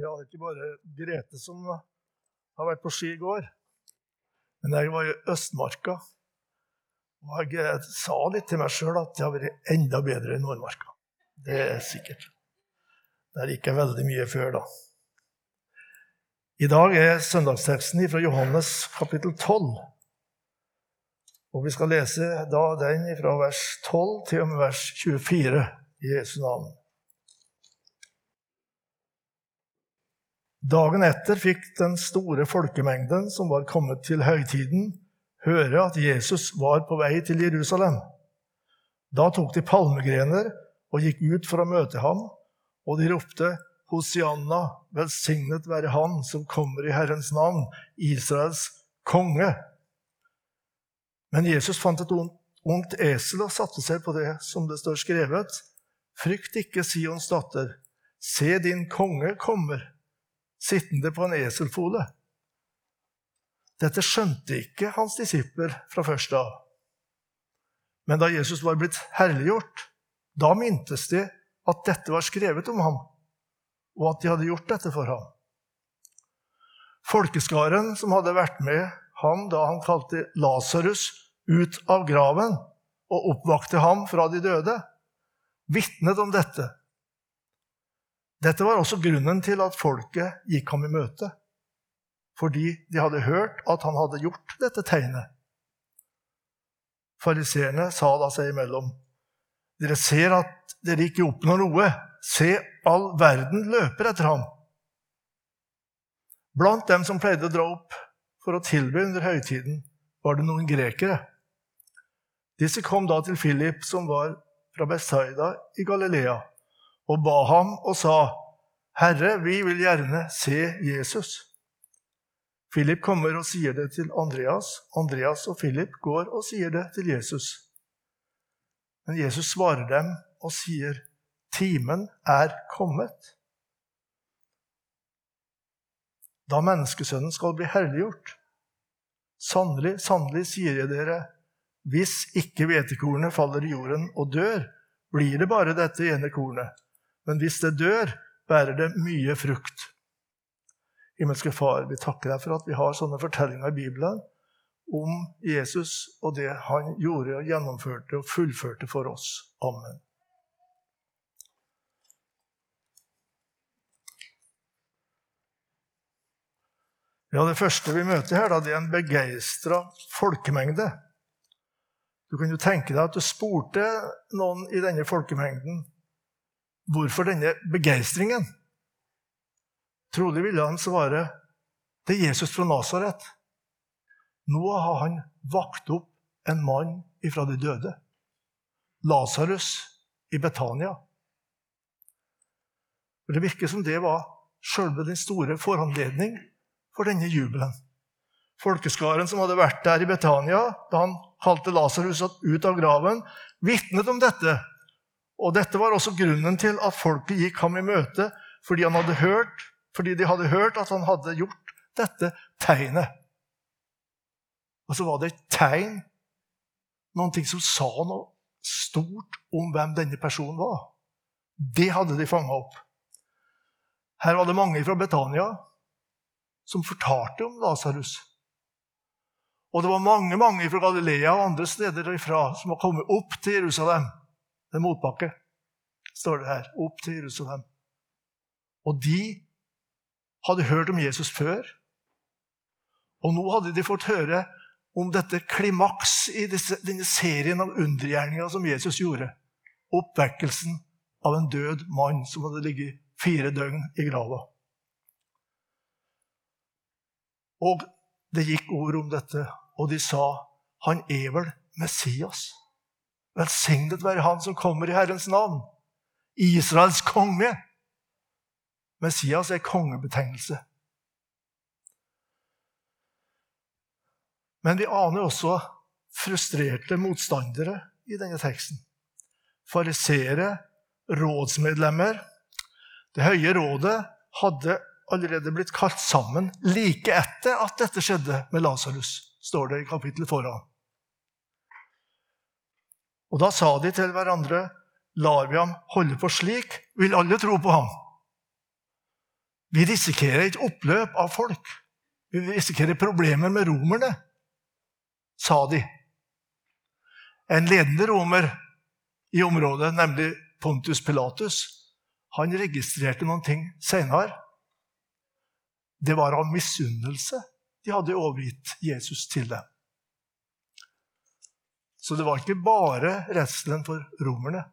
Ja, det er ikke bare Grete som har vært på ski i går. Men jeg var i Østmarka. Og jeg sa litt til meg sjøl at det har vært enda bedre i Nordmarka. Det er sikkert. Der gikk jeg veldig mye før, da. I dag er søndagsteksten fra Johannes kapittel 12. Og vi skal lese da den fra vers 12 til og med vers 24 i Jesu navn. Dagen etter fikk den store folkemengden som var kommet til høytiden, høre at Jesus var på vei til Jerusalem. Da tok de palmegrener og gikk ut for å møte ham, og de ropte, Hosianna, velsignet være Han som kommer i Herrens navn, Israels konge. Men Jesus fant et ungt esel og satte seg på det som det står skrevet. Frykt ikke, Sions datter, se din konge kommer sittende på en eselfole. Dette skjønte ikke hans disipler fra første av. Men da Jesus var blitt herliggjort, da mintes de at dette var skrevet om ham, og at de hadde gjort dette for ham. Folkeskaren som hadde vært med ham da han kalte Lasarus ut av graven og oppvakte ham fra de døde, vitnet om dette dette var også grunnen til at folket gikk ham i møte, fordi de hadde hørt at han hadde gjort dette tegnet. Fariseerne sa da seg imellom, dere ser at dere ikke oppnår noe. Se, all verden løper etter ham. Blant dem som pleide å dra opp for å tilby under høytiden, var det noen grekere. Disse kom da til Philip, som var fra Bethsaida i Galilea og ba ham og sa, 'Herre, vi vil gjerne se Jesus.' Philip kommer og sier det til Andreas. Andreas og Philip går og sier det til Jesus. Men Jesus svarer dem og sier, 'Timen er kommet.' Da menneskesønnen skal bli herliggjort. Sannelig, sannelig, sier jeg dere, hvis ikke hvetekornet faller i jorden og dør, blir det bare dette ene kornet. Men hvis det dør, bærer det mye frukt. Himmelske Far, vi takker deg for at vi har sånne fortellinger i Bibelen om Jesus og det han gjorde og gjennomførte og fullførte for oss. Amen. Ja, Det første vi møter her, da, det er en begeistra folkemengde. Du kan jo tenke deg at du spurte noen i denne folkemengden Hvorfor denne begeistringen? Trolig ville han svare det er Jesus fra Nasaret. Nå har han vakt opp en mann ifra de døde. Lasarus i Betania. Det virker som det var sjølve den store foranledning for denne jubelen. Folkeskaren som hadde vært der i Betania da han kalte Lasarus ut av graven, vitnet om dette og dette var også grunnen til at folket gikk ham i møte, fordi, hadde hørt, fordi de hadde hørt at han hadde gjort dette tegnet. Og så var det et tegn, noe som sa noe stort om hvem denne personen var. Det hadde de fanga opp. Her var det mange fra Betania som fortalte om Lasarus. Og det var mange mange fra Galilea og andre steder ifra som var kommet opp til Jerusalem det er motbakke, står det her, opp til Jerusalem. Og de hadde hørt om Jesus før. Og nå hadde de fått høre om dette klimaks i disse, denne serien av undergjerninger som Jesus gjorde. Oppvekkelsen av en død mann som hadde ligget fire døgn i grava. Og det gikk ord om dette, og de sa han er vel Messias. Velsignet være Han som kommer i Herrens navn. Israels konge. Messias er kongebetegnelse. Men vi aner også frustrerte motstandere i denne teksten. Fariseere, rådsmedlemmer. Det høye rådet hadde allerede blitt kalt sammen like etter at dette skjedde med Lasarus, står det i kapittelet foran. Og da sa de til hverandre, lar vi ham holde på slik, vil alle tro på ham. Vi risikerer et oppløp av folk. Vi risikerer problemer med romerne, sa de. En ledende romer i området, nemlig Pontus Pilatus, han registrerte noen ting seinere. Det var av misunnelse de hadde overgitt Jesus til dem. Så det var ikke bare redselen for romerne.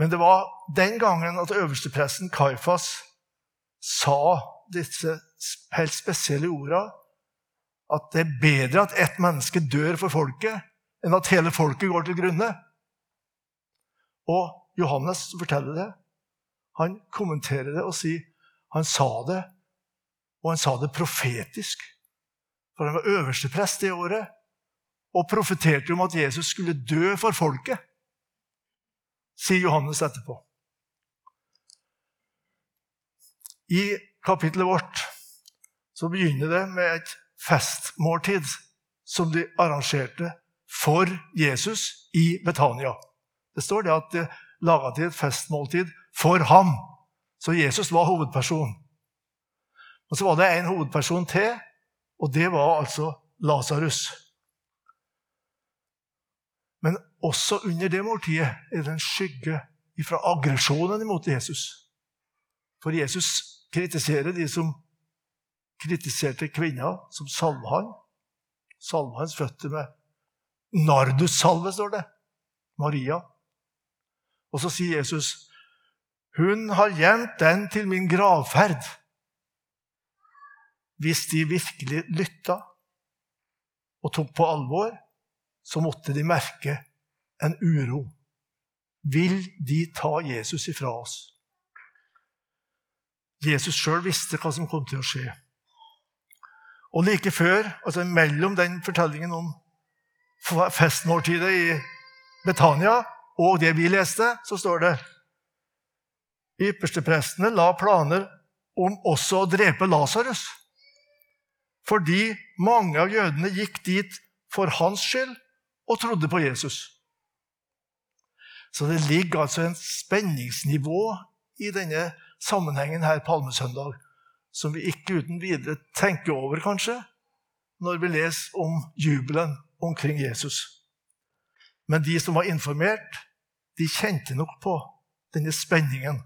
Men det var den gangen at øverstepresten Kaifas sa disse helt spesielle orda at det er bedre at ett menneske dør for folket, enn at hele folket går til grunne. Og Johannes forteller det. Han kommenterer det og sier han sa det, og han sa det profetisk. For han var øversteprest det året og profeterte om at Jesus skulle dø for folket, sier Johannes etterpå. I kapittelet vårt så begynner det med et festmåltid som de arrangerte for Jesus i Betania. Det står det at de laga til et festmåltid for ham. Så Jesus var hovedperson. Og så var det en hovedperson til, og det var altså Lasarus. Men også under det måltidet er det en skygge fra aggresjonen imot Jesus. For Jesus kritiserer de som kritiserte kvinna som salva han. Salva hans føtter med nardussalve, står det. Maria. Og så sier Jesus, 'Hun har gjemt den til min gravferd.' Hvis de virkelig lytta og tok på alvor, så måtte de merke en uro. Vil de ta Jesus ifra oss? Jesus sjøl visste hva som kom til å skje. Og like før, altså mellom den fortellingen om festmåltidet i Betania og det vi leste, så står det Yppersteprestene la planer om også å drepe Lasarus. Fordi mange av jødene gikk dit for hans skyld og trodde på Jesus. Så det ligger altså en spenningsnivå i denne sammenhengen her palmesøndag som vi ikke uten videre tenker over, kanskje, når vi leser om jubelen omkring Jesus. Men de som var informert, de kjente nok på denne spenningen.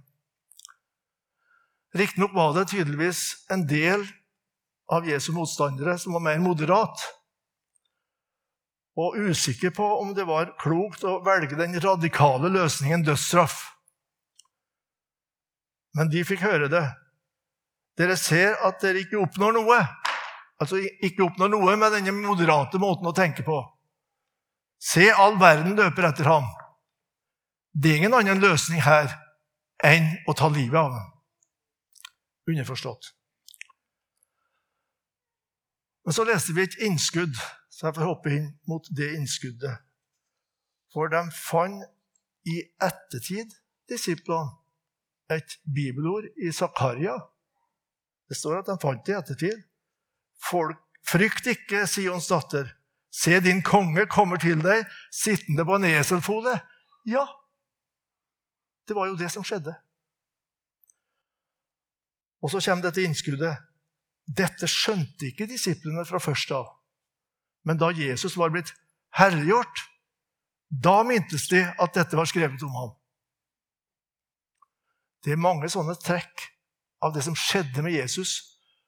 Riktignok var det tydeligvis en del av Jesu motstandere som var mer moderat, og usikker på om det var klokt å velge den radikale løsningen dødsstraff. Men de fikk høre det. Dere ser at dere ikke oppnår noe. Altså ikke oppnår noe med denne moderate måten å tenke på. Se, all verden løper etter ham. Det er ingen annen løsning her enn å ta livet av ham. Underforstått. Men så leste vi et innskudd, så jeg får hoppe inn mot det innskuddet. For de fant i ettertid, disiplene, et bibelord i Zakaria. Det står at de fant det i ettertid. Folk, frykt ikke, Sions datter. Se, din konge kommer til deg, sittende på en eselfole. Ja, det var jo det som skjedde. Og så kommer dette innskuddet. Dette skjønte ikke disiplene fra først av. Men da Jesus var blitt herliggjort, da mintes de at dette var skrevet om ham. Det er mange sånne trekk av det som skjedde med Jesus,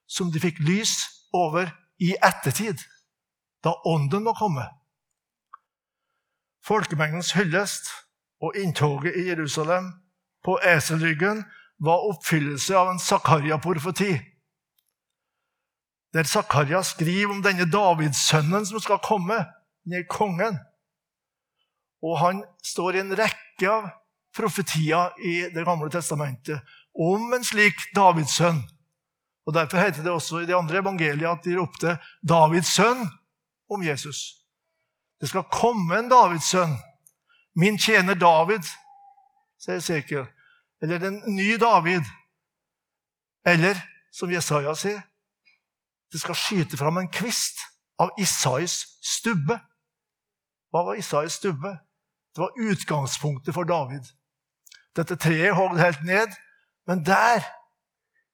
som de fikk lys over i ettertid, da Ånden må komme. Folkemengdens hyllest og inntoget i Jerusalem på eselryggen var oppfyllelse av en Zakaria-profeti. Der Zakaria skriver om denne Davidsønnen som skal komme, denne kongen. Og han står i en rekke av profetier i Det gamle testamentet om en slik Davidsønn. Og Derfor heter det også i de andre evangeliene at de ropte 'Davids sønn' om Jesus. Det skal komme en Davids sønn Min tjener David, sier Sekel. Eller den nye David. Eller, som Jesaja sier, det skal skyte fram en kvist av Isais stubbe. Hva var Isais stubbe? Det var utgangspunktet for David. Dette treet hogd helt ned, men der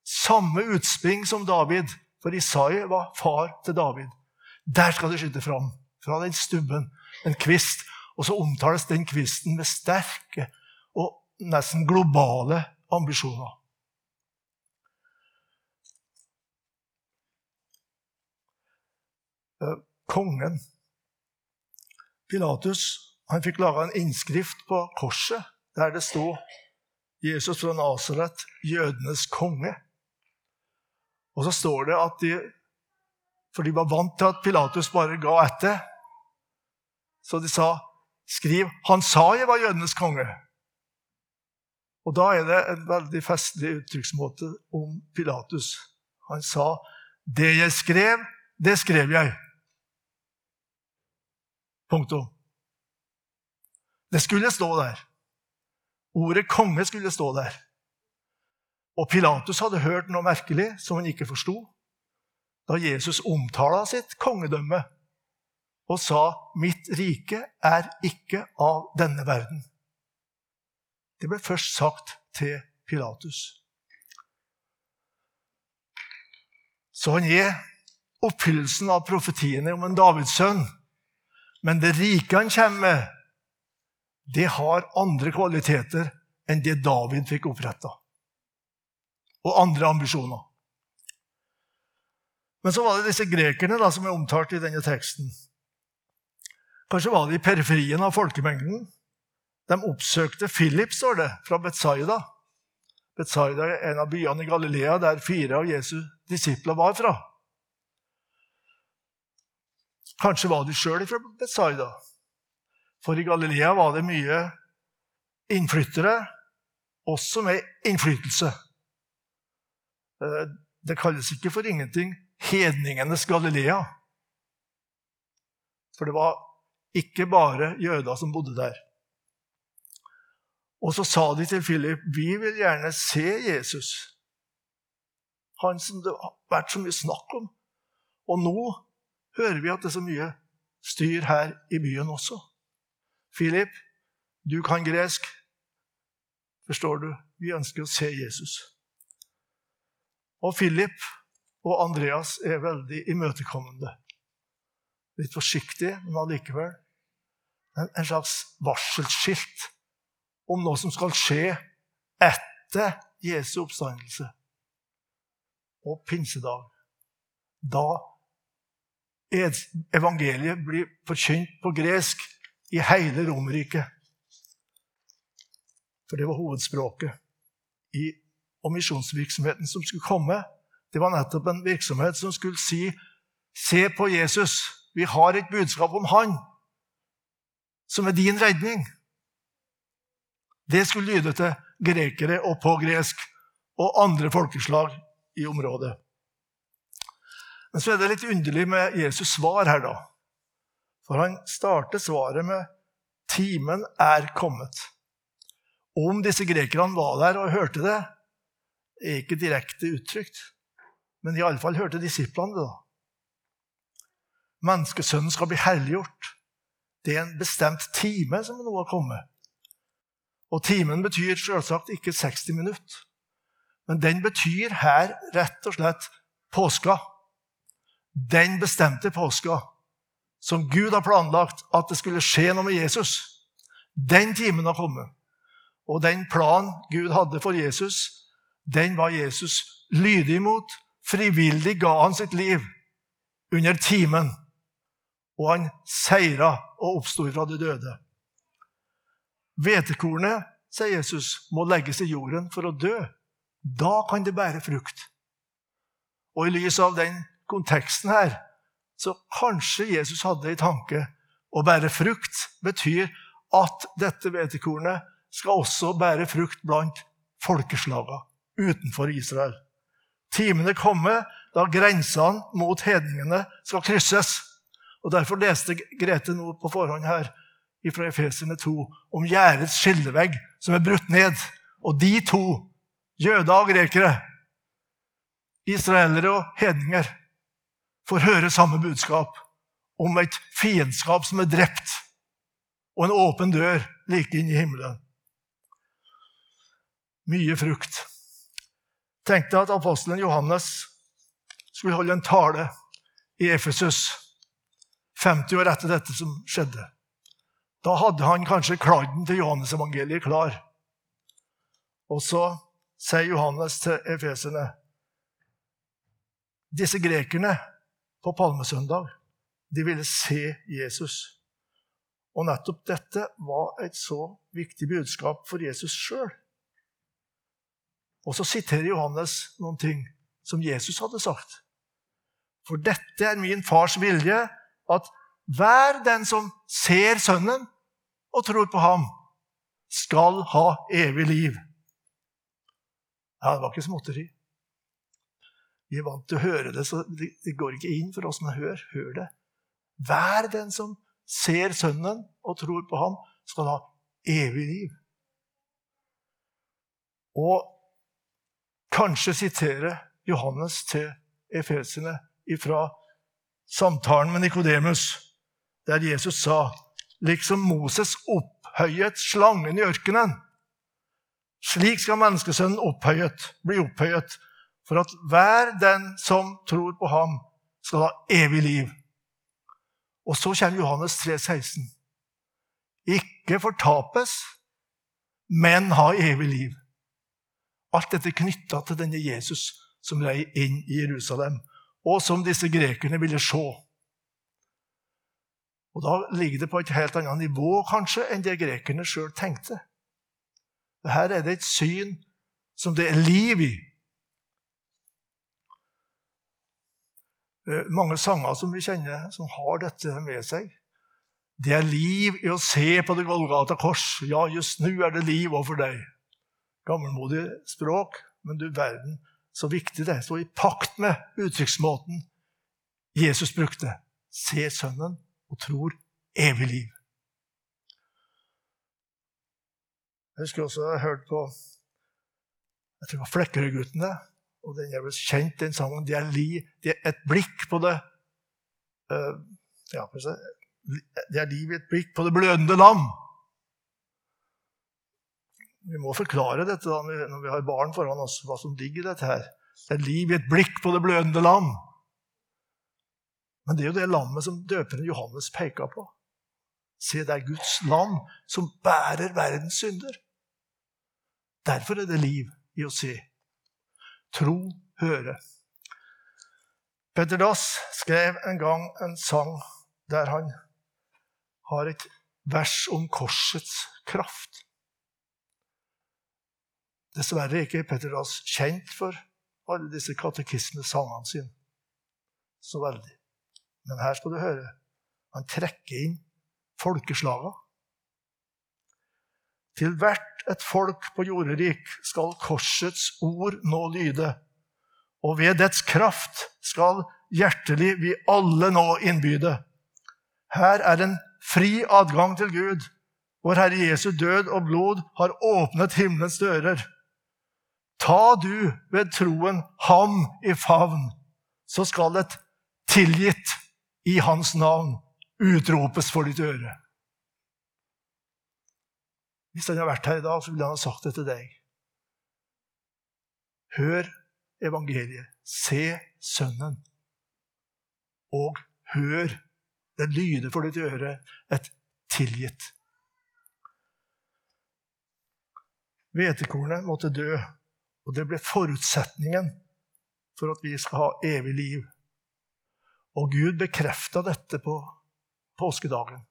samme utspring som David. For Isai var far til David. Der skal det skyte fram. Fra den stubben. En kvist. Og så omtales den kvisten med sterke og nesten globale ambisjoner. Kongen Pilatus han fikk laga en innskrift på korset der det sto 'Jesus fra Nasaret, jødenes konge'. Og så står det at de For de var vant til at Pilatus bare ga etter. Så de sa, 'Skriv 'Han sa jeg var jødenes konge'. Og da er det en veldig festlig uttrykksmåte om Pilatus. Han sa, 'Det jeg skrev, det skrev jeg'. Punktum. Det skulle stå der. Ordet konge skulle stå der. Og Pilatus hadde hørt noe merkelig som han ikke forsto, da Jesus omtala sitt kongedømme og sa 'Mitt rike er ikke av denne verden'. Det ble først sagt til Pilatus. Så han er oppfyllelsen av profetiene om en Davids sønn. Men det rike han kommer med, det har andre kvaliteter enn det David fikk oppretta. Og andre ambisjoner. Men så var det disse grekerne da, som er omtalt i denne teksten. Kanskje var det i periferien av folkemengden. De oppsøkte Philip, står det, fra Betzaida. Betzaida er en av byene i Galilea der fire av Jesu disipler var fra. Kanskje var de sjøl fra Betzaida. For i Galilea var det mye innflyttere, også med innflytelse. Eh, det kalles ikke for ingenting hedningenes Galilea. For det var ikke bare jøder som bodde der. Og så sa de til Philip vi vil gjerne se Jesus. Han som det har vært så mye snakk om. Og nå hører vi at det er så mye styr her i byen også. Philip, du kan gresk. Forstår du? Vi ønsker å se Jesus. Og Philip og Andreas er veldig imøtekommende. Litt forsiktig, men allikevel. En slags varselskilt om noe som skal skje etter Jesu oppstandelse og pinsedag. Da evangeliet blir forkynt på gresk i hele Romerriket. For det var hovedspråket. I, og misjonsvirksomheten som skulle komme, det var nettopp en virksomhet som skulle si Se på Jesus. Vi har et budskap om Han, som er din redning. Det skulle lyde til grekere og på gresk og andre folkeslag i området. Men så er det litt underlig med Jesus' svar her, da. For han starter svaret med 'Timen er kommet'. Om disse grekerne var der og hørte det, er ikke direkte uttrykt. Men iallfall hørte disiplene det. da. Menneskesønnen skal bli herliggjort. Det er en bestemt time som nå har kommet. Og timen betyr selvsagt ikke 60 minutter. Men den betyr her rett og slett påska. Den bestemte påska som Gud har planlagt at det skulle skje noe med Jesus. Den timen har kommet. Og den planen Gud hadde for Jesus, den var Jesus lydig mot. Frivillig ga han sitt liv under timen. Og han seira og oppsto fra de døde. Hvetekornet, sier Jesus, må legges i jorden for å dø. Da kan det bære frukt. Og i lys av den konteksten her så kanskje Jesus hadde i tanke å bære frukt betyr at dette hvetekornet skal også bære frukt blant folkeslagene utenfor Israel. Timene kommer da grensene mot hedningene skal krysses. Og Derfor leste Grete nå på forhånd her fra Efesene 2 om gjerdets skillevegg som er brutt ned. Og de to, jøder og grekere, israelere og hedninger, får høre samme budskap om et fiendskap som er drept, og en åpen dør like inn i himmelen. Mye frukt. tenkte at apostelen Johannes skulle holde en tale i Efesus 50 år etter dette som skjedde. Da hadde han kanskje kladden til Johannes-evangeliet klar. Og så sier Johannes til efeserne Disse grekerne på palmesøndag de ville se Jesus. Og nettopp dette var et så viktig budskap for Jesus sjøl. Og så siterer Johannes noen ting som Jesus hadde sagt. For dette er min fars vilje, at hver den som ser Sønnen og tror på ham, skal ha evig liv. Ja, det var ikke småtteri. Vi er vant til å høre det, så det går ikke inn for oss Men hør, Hør det. Hver den som ser Sønnen og tror på ham, skal ha evig liv. Og kanskje sitere Johannes til efesene fra samtalen med Nikodemus, der Jesus sa liksom Moses opphøyet slangen i ørkenen. Slik skal menneskesønnen opphøyet, bli opphøyet, for at hver den som tror på ham, skal ha evig liv. Og så kommer Johannes 3, 16. Ikke fortapes, men ha evig liv. Alt dette knytta til denne Jesus som rei inn i Jerusalem, og som disse grekerne ville se. Og Da ligger det på et helt annet nivå kanskje enn det grekerne sjøl tenkte. Her er det et syn som det er liv i. mange sanger som vi kjenner, som har dette med seg. Det er liv i å se på det Golgata kors. Ja, just nå er det liv overfor deg. Gammelmodig språk, men du verden så viktig det er. Så i pakt med uttrykksmåten Jesus brukte. Se Sønnen og tror evig liv. Jeg husker også jeg hørte på jeg tror det var Flekkerøy-guttene. Og den er vel kjent, den sangen. Det er, li, det er et blikk på det uh, ja, Det er liv i et blikk på det blødende lam. Vi må forklare dette da, når vi har barn foran oss, hva som ligger i dette. her. Det er liv i et blikk på det blødende lam. Men det er jo det lammet som døperen Johannes peker på. Se, det er Guds lam som bærer verdens synder. Derfor er det liv i å se. Tro, høre. Petter Dass skrev en gang en sang der han har et vers om korsets kraft. Dessverre er ikke Petter Dass kjent for alle disse katekismesangene sine så veldig. Men her skal du høre. Han trekker inn folkeslaga. Til hvert et folk på jorderik skal korsets ord nå lyde, og ved dets kraft skal hjertelig vi alle nå innbyde. Her er en fri adgang til Gud. Vår Herre Jesu død og blod har åpnet himmelens dører. Ta du ved troen ham i favn, så skal et tilgitt i hans navn utropes for ditt øre. Hvis han hadde vært her i dag, så ville han ha sagt det til deg. Hør evangeliet. Se Sønnen. Og hør det lyder for ditt øre et tilgitt. Hvetekornet måtte dø, og det ble forutsetningen for at vi skal ha evig liv. Og Gud bekrefta dette på påskedagen.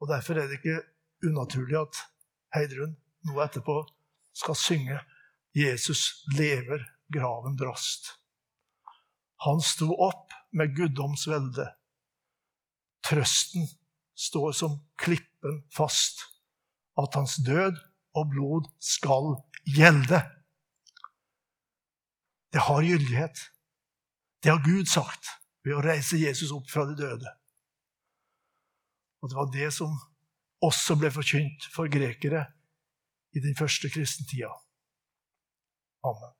Og Derfor er det ikke unaturlig at Heidrun nå etterpå skal synge 'Jesus lever, graven brast'. Han sto opp med guddoms velde. Trøsten står som klippen fast, at hans død og blod skal gjelde. Det har gyldighet. Det har Gud sagt ved å reise Jesus opp fra de døde. Og det var det som også ble forkynt for grekere i den første kristentida. Amen.